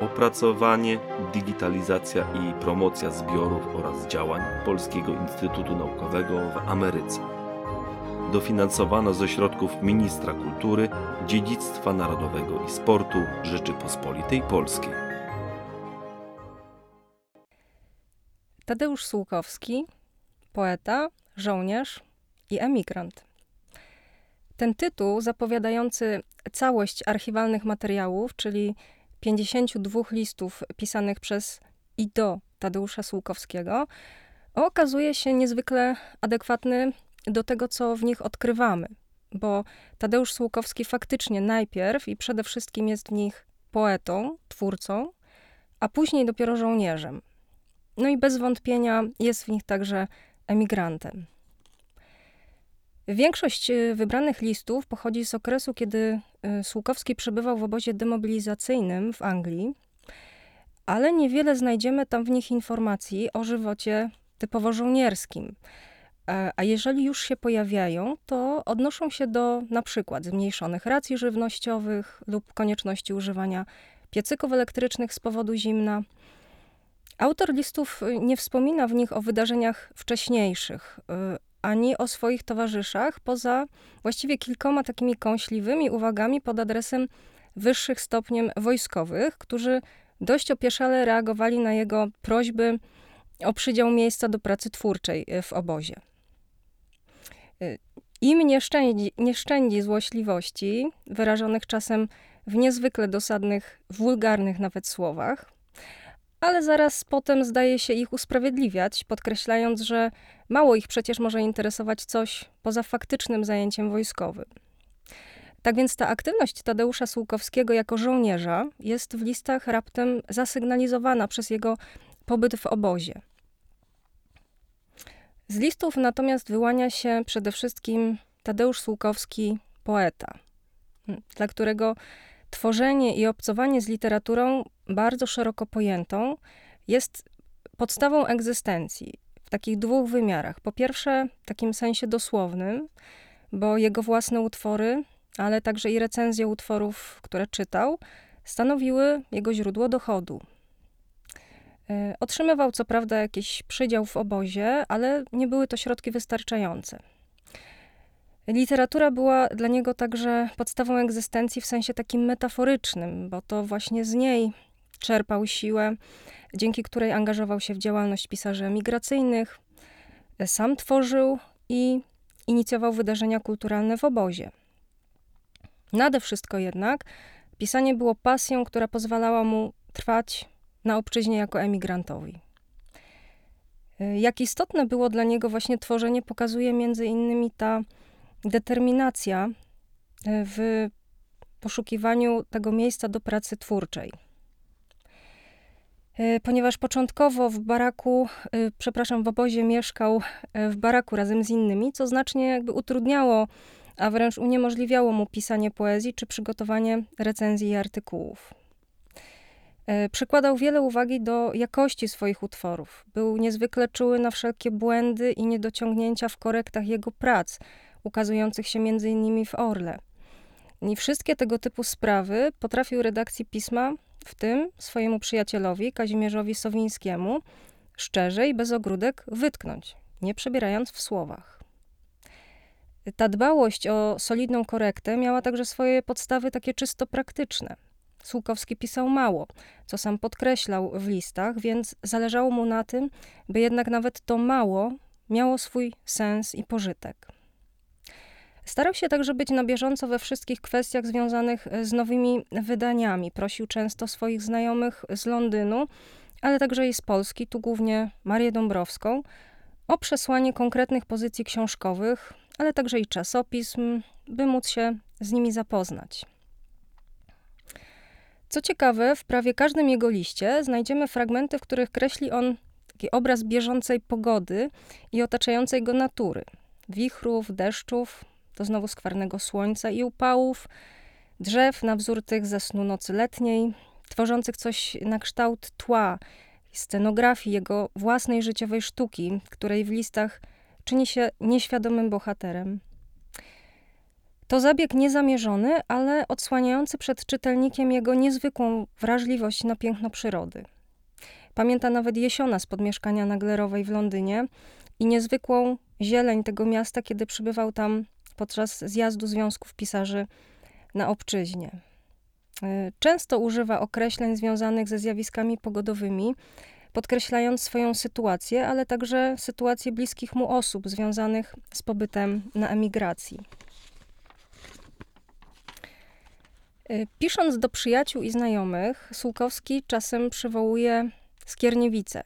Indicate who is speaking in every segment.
Speaker 1: opracowanie, digitalizacja i promocja zbiorów oraz działań Polskiego Instytutu Naukowego w Ameryce. Dofinansowano ze środków Ministra Kultury, Dziedzictwa Narodowego i Sportu Rzeczypospolitej Polskiej.
Speaker 2: Tadeusz Słukowski, poeta, żołnierz i emigrant. Ten tytuł, zapowiadający całość archiwalnych materiałów, czyli 52 listów pisanych przez i do Tadeusza Słukowskiego, okazuje się niezwykle adekwatny do tego, co w nich odkrywamy, bo Tadeusz Słukowski faktycznie najpierw i przede wszystkim jest w nich poetą, twórcą, a później dopiero żołnierzem. No i bez wątpienia jest w nich także emigrantem. Większość y, wybranych listów pochodzi z okresu, kiedy y, Słukowski przebywał w obozie demobilizacyjnym w Anglii, ale niewiele znajdziemy tam w nich informacji o żywocie typowo żołnierskim. E, a jeżeli już się pojawiają, to odnoszą się do na przykład zmniejszonych racji żywnościowych lub konieczności używania piecyków elektrycznych z powodu zimna. Autor listów nie wspomina w nich o wydarzeniach wcześniejszych, ani o swoich towarzyszach, poza właściwie kilkoma takimi kąśliwymi uwagami pod adresem wyższych stopniem wojskowych, którzy dość opieszale reagowali na jego prośby o przydział miejsca do pracy twórczej e, w obozie. E, Im nie szczędzi, nie szczędzi złośliwości, wyrażonych czasem w niezwykle dosadnych, wulgarnych nawet słowach, ale zaraz potem zdaje się ich usprawiedliwiać, podkreślając, że mało ich przecież może interesować coś poza faktycznym zajęciem wojskowym. Tak więc ta aktywność Tadeusza Słukowskiego jako żołnierza jest w listach raptem zasygnalizowana przez jego pobyt w obozie. Z listów natomiast wyłania się przede wszystkim Tadeusz Słukowski, poeta, dla którego tworzenie i obcowanie z literaturą bardzo szeroko pojętą jest podstawą egzystencji w takich dwóch wymiarach. Po pierwsze, w takim sensie dosłownym, bo jego własne utwory, ale także i recenzje utworów, które czytał, stanowiły jego źródło dochodu. E, otrzymywał co prawda jakiś przydział w obozie, ale nie były to środki wystarczające. Literatura była dla niego także podstawą egzystencji w sensie takim metaforycznym, bo to właśnie z niej czerpał siłę, dzięki której angażował się w działalność pisarzy emigracyjnych, sam tworzył i inicjował wydarzenia kulturalne w obozie. Nade wszystko jednak pisanie było pasją, która pozwalała mu trwać na obczyźnie jako emigrantowi. Jak istotne było dla niego właśnie tworzenie, pokazuje między innymi ta determinacja e, w poszukiwaniu tego miejsca do pracy twórczej. E, ponieważ początkowo w baraku, e, przepraszam, w obozie mieszkał w baraku razem z innymi, co znacznie jakby utrudniało, a wręcz uniemożliwiało mu pisanie poezji czy przygotowanie recenzji i artykułów. Przykładał wiele uwagi do jakości swoich utworów. Był niezwykle czuły na wszelkie błędy i niedociągnięcia w korektach jego prac, ukazujących się m.in. w Orle. I wszystkie tego typu sprawy potrafił redakcji pisma, w tym swojemu przyjacielowi Kazimierzowi Sowińskiemu, szczerze i bez ogródek wytknąć, nie przebierając w słowach. Ta dbałość o solidną korektę miała także swoje podstawy takie czysto praktyczne. Słukowski pisał mało, co sam podkreślał w listach, więc zależało mu na tym, by jednak nawet to mało miało swój sens i pożytek. Starał się także być na bieżąco we wszystkich kwestiach związanych e, z nowymi wydaniami. Prosił często swoich znajomych z Londynu, ale także i z Polski, tu głównie Marię Dąbrowską, o przesłanie konkretnych pozycji książkowych, ale także i czasopism, by móc się z nimi zapoznać. Co ciekawe, w prawie każdym jego liście znajdziemy fragmenty, w których kreśli on taki obraz bieżącej pogody i otaczającej go natury. Wichrów, deszczów, to znowu skwarnego słońca i upałów, drzew na wzór tych ze snu nocy letniej, tworzących coś na kształt tła, scenografii jego własnej życiowej sztuki, której w listach czyni się nieświadomym bohaterem. To zabieg niezamierzony, ale odsłaniający przed czytelnikiem jego niezwykłą wrażliwość na piękno przyrody. Pamięta nawet jesiona z podmieszkania Naglerowej w Londynie i niezwykłą zieleń tego miasta, kiedy przybywał tam podczas zjazdu Związków Pisarzy na obczyźnie. Y, często używa określeń związanych ze zjawiskami pogodowymi, podkreślając swoją sytuację, ale także sytuację bliskich mu osób związanych z pobytem na emigracji. Y, pisząc do przyjaciół i znajomych, Sułkowski czasem przywołuje Skierniewice,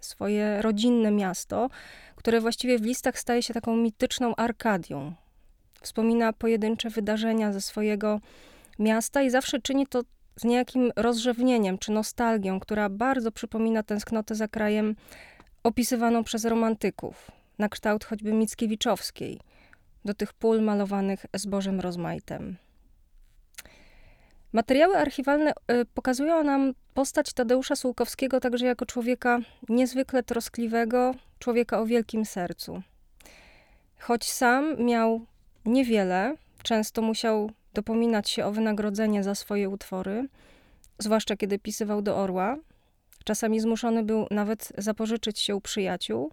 Speaker 2: swoje rodzinne miasto, które właściwie w listach staje się taką mityczną Arkadią. Wspomina pojedyncze wydarzenia ze swojego miasta i zawsze czyni to z niejakim rozrzewnieniem czy nostalgią, która bardzo przypomina tęsknotę za krajem opisywaną przez romantyków, na kształt choćby Mickiewiczowskiej, do tych pól malowanych zbożem rozmaitem. Materiały archiwalne y, pokazują nam postać Tadeusza Sułkowskiego także jako człowieka niezwykle troskliwego, człowieka o wielkim sercu. Choć sam miał niewiele, często musiał dopominać się o wynagrodzenie za swoje utwory, zwłaszcza kiedy pisywał do Orła. Czasami zmuszony był nawet zapożyczyć się u przyjaciół.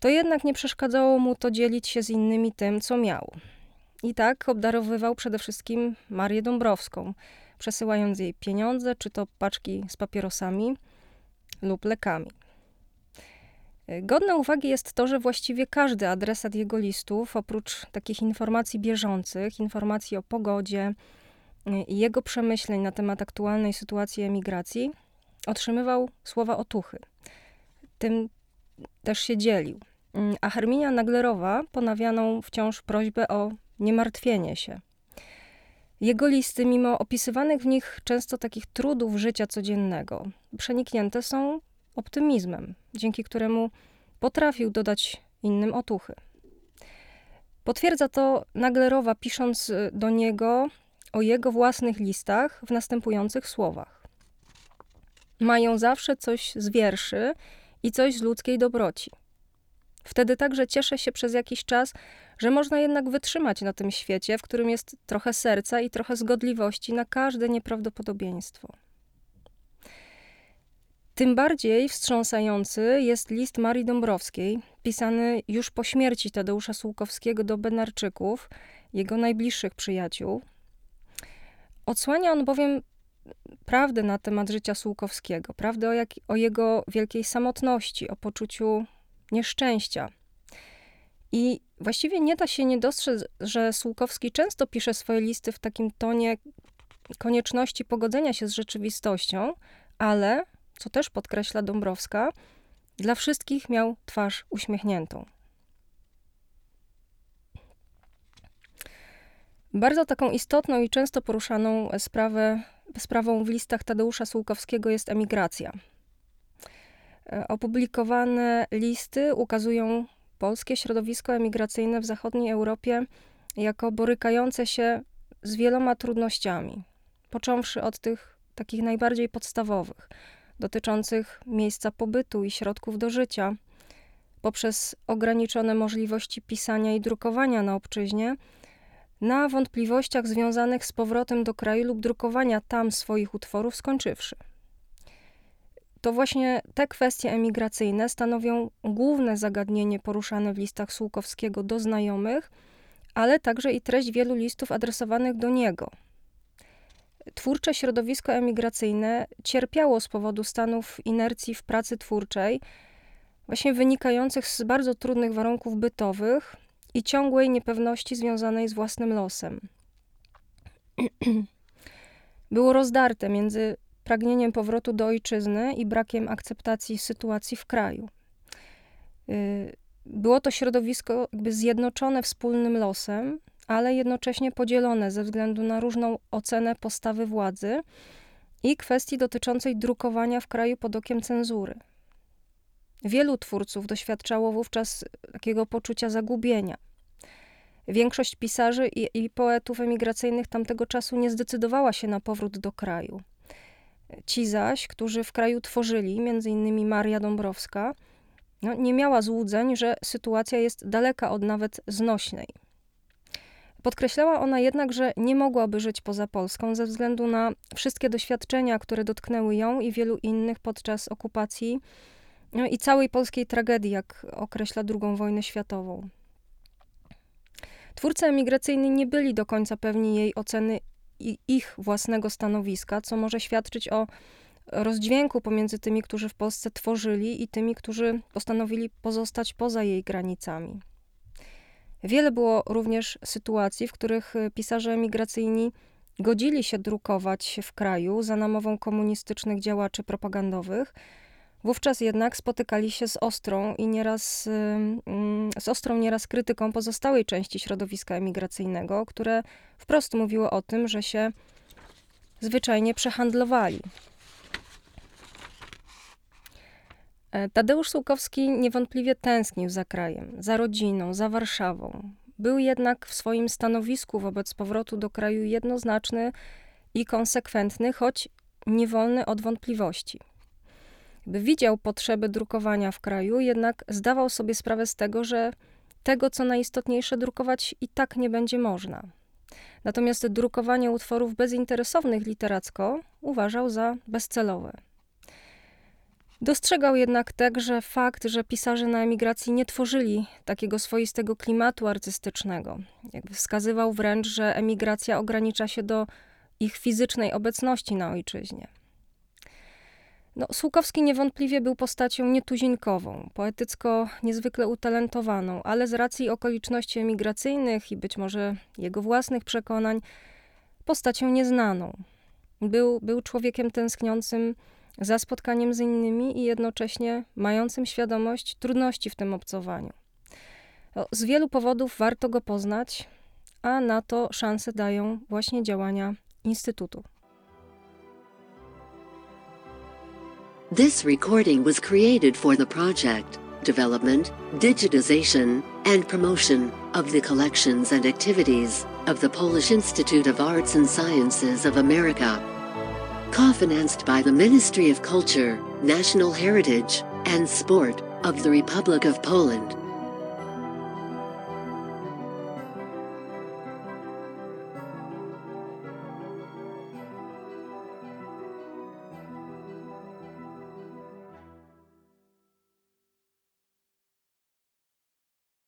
Speaker 2: To jednak nie przeszkadzało mu to dzielić się z innymi tym, co miał. I tak obdarowywał przede wszystkim Marię Dąbrowską, przesyłając jej pieniądze, czy to paczki z papierosami lub lekami. Godne uwagi jest to, że właściwie każdy adresat jego listów, oprócz takich informacji bieżących, informacji o pogodzie i jego przemyśleń na temat aktualnej sytuacji emigracji, otrzymywał słowa otuchy. Tym też się dzielił. A Herminia Naglerowa ponawianą wciąż prośbę o niemartwienie się. Jego listy, mimo opisywanych w nich często takich trudów życia codziennego, przeniknięte są optymizmem, dzięki któremu potrafił dodać innym otuchy. Potwierdza to Naglerowa, pisząc y, do niego o jego własnych listach w następujących słowach. Mają zawsze coś z wierszy i coś z ludzkiej dobroci. Wtedy także cieszę się przez jakiś czas, że można jednak wytrzymać na tym świecie, w którym jest trochę serca i trochę zgodliwości na każde nieprawdopodobieństwo. Tym bardziej wstrząsający jest list Marii Dąbrowskiej, pisany już po śmierci Tadeusza Sułkowskiego do Benarczyków, jego najbliższych przyjaciół. Odsłania on bowiem prawdę na temat życia Sułkowskiego, prawdę o, jak, o jego wielkiej samotności, o poczuciu nieszczęścia. I właściwie nie da się nie dostrzec, że Sułkowski często pisze swoje listy w takim tonie konieczności pogodzenia się z rzeczywistością, ale co też podkreśla Dąbrowska, dla wszystkich miał twarz uśmiechniętą. Bardzo taką istotną i często poruszaną sprawę, sprawą w listach Tadeusza Sułkowskiego jest emigracja. E, opublikowane listy ukazują polskie środowisko emigracyjne w zachodniej Europie jako borykające się z wieloma trudnościami, począwszy od tych takich najbardziej podstawowych, dotyczących miejsca pobytu i środków do życia, poprzez ograniczone możliwości pisania i drukowania na obczyźnie, na wątpliwościach związanych z powrotem do kraju lub drukowania tam swoich utworów skończywszy. To właśnie te kwestie emigracyjne stanowią główne zagadnienie poruszane w listach Sułkowskiego do znajomych, ale także i treść wielu listów adresowanych do niego – twórcze środowisko emigracyjne cierpiało z powodu stanów inercji w pracy twórczej, właśnie wynikających z bardzo trudnych warunków bytowych i ciągłej niepewności związanej z własnym losem. Było rozdarte między pragnieniem powrotu do ojczyzny i brakiem akceptacji sytuacji w kraju. Y, było to środowisko jakby zjednoczone wspólnym losem, ale jednocześnie podzielone ze względu na różną ocenę postawy władzy i kwestii dotyczącej drukowania w kraju pod okiem cenzury. Wielu twórców doświadczało wówczas takiego poczucia zagubienia. Większość pisarzy i, i poetów emigracyjnych tamtego czasu nie zdecydowała się na powrót do kraju. Ci zaś, którzy w kraju tworzyli, między innymi Maria Dąbrowska, no, nie miała złudzeń, że sytuacja jest daleka od nawet znośnej. Podkreślała ona jednak, że nie mogłaby żyć poza Polską ze względu na wszystkie doświadczenia, które dotknęły ją i wielu innych podczas okupacji no i całej polskiej tragedii, jak określa II wojnę światową. Twórcy emigracyjni nie byli do końca pewni jej oceny i ich własnego stanowiska, co może świadczyć o rozdźwięku pomiędzy tymi, którzy w Polsce tworzyli i tymi, którzy postanowili pozostać poza jej granicami. Wiele było również sytuacji, w których pisarze emigracyjni godzili się drukować w kraju za namową komunistycznych działaczy propagandowych. Wówczas jednak spotykali się z ostrą i nieraz, z ostrą nieraz krytyką pozostałej części środowiska emigracyjnego, które wprost mówiło o tym, że się zwyczajnie przehandlowali. Tadeusz Sułkowski niewątpliwie tęsknił za krajem, za rodziną, za Warszawą. Był jednak w swoim stanowisku wobec powrotu do kraju jednoznaczny i konsekwentny, choć niewolny od wątpliwości. Widział potrzeby drukowania w kraju, jednak zdawał sobie sprawę z tego, że tego, co najistotniejsze, drukować i tak nie będzie można. Natomiast drukowanie utworów bezinteresownych literacko uważał za bezcelowe. Dostrzegał jednak także fakt, że pisarze na emigracji nie tworzyli takiego swoistego klimatu artystycznego. Jakby wskazywał wręcz, że emigracja ogranicza się do ich fizycznej obecności na ojczyźnie. No, Słukowski niewątpliwie był postacią nietuzinkową, poetycko niezwykle utalentowaną, ale z racji okoliczności emigracyjnych i być może jego własnych przekonań, postacią nieznaną. Był, był człowiekiem tęskniącym za spotkaniem z innymi i jednocześnie mającym świadomość trudności w tym obcowaniu. Z wielu powodów warto go poznać, a na to szanse dają właśnie działania Instytutu.
Speaker 3: This recording was created for the project, development, digitization, and promotion of the collections and activities of the Polish Institute of Arts and Sciences of America. Co-financed by the Ministry of Culture, National Heritage, and Sport of the Republic of Poland.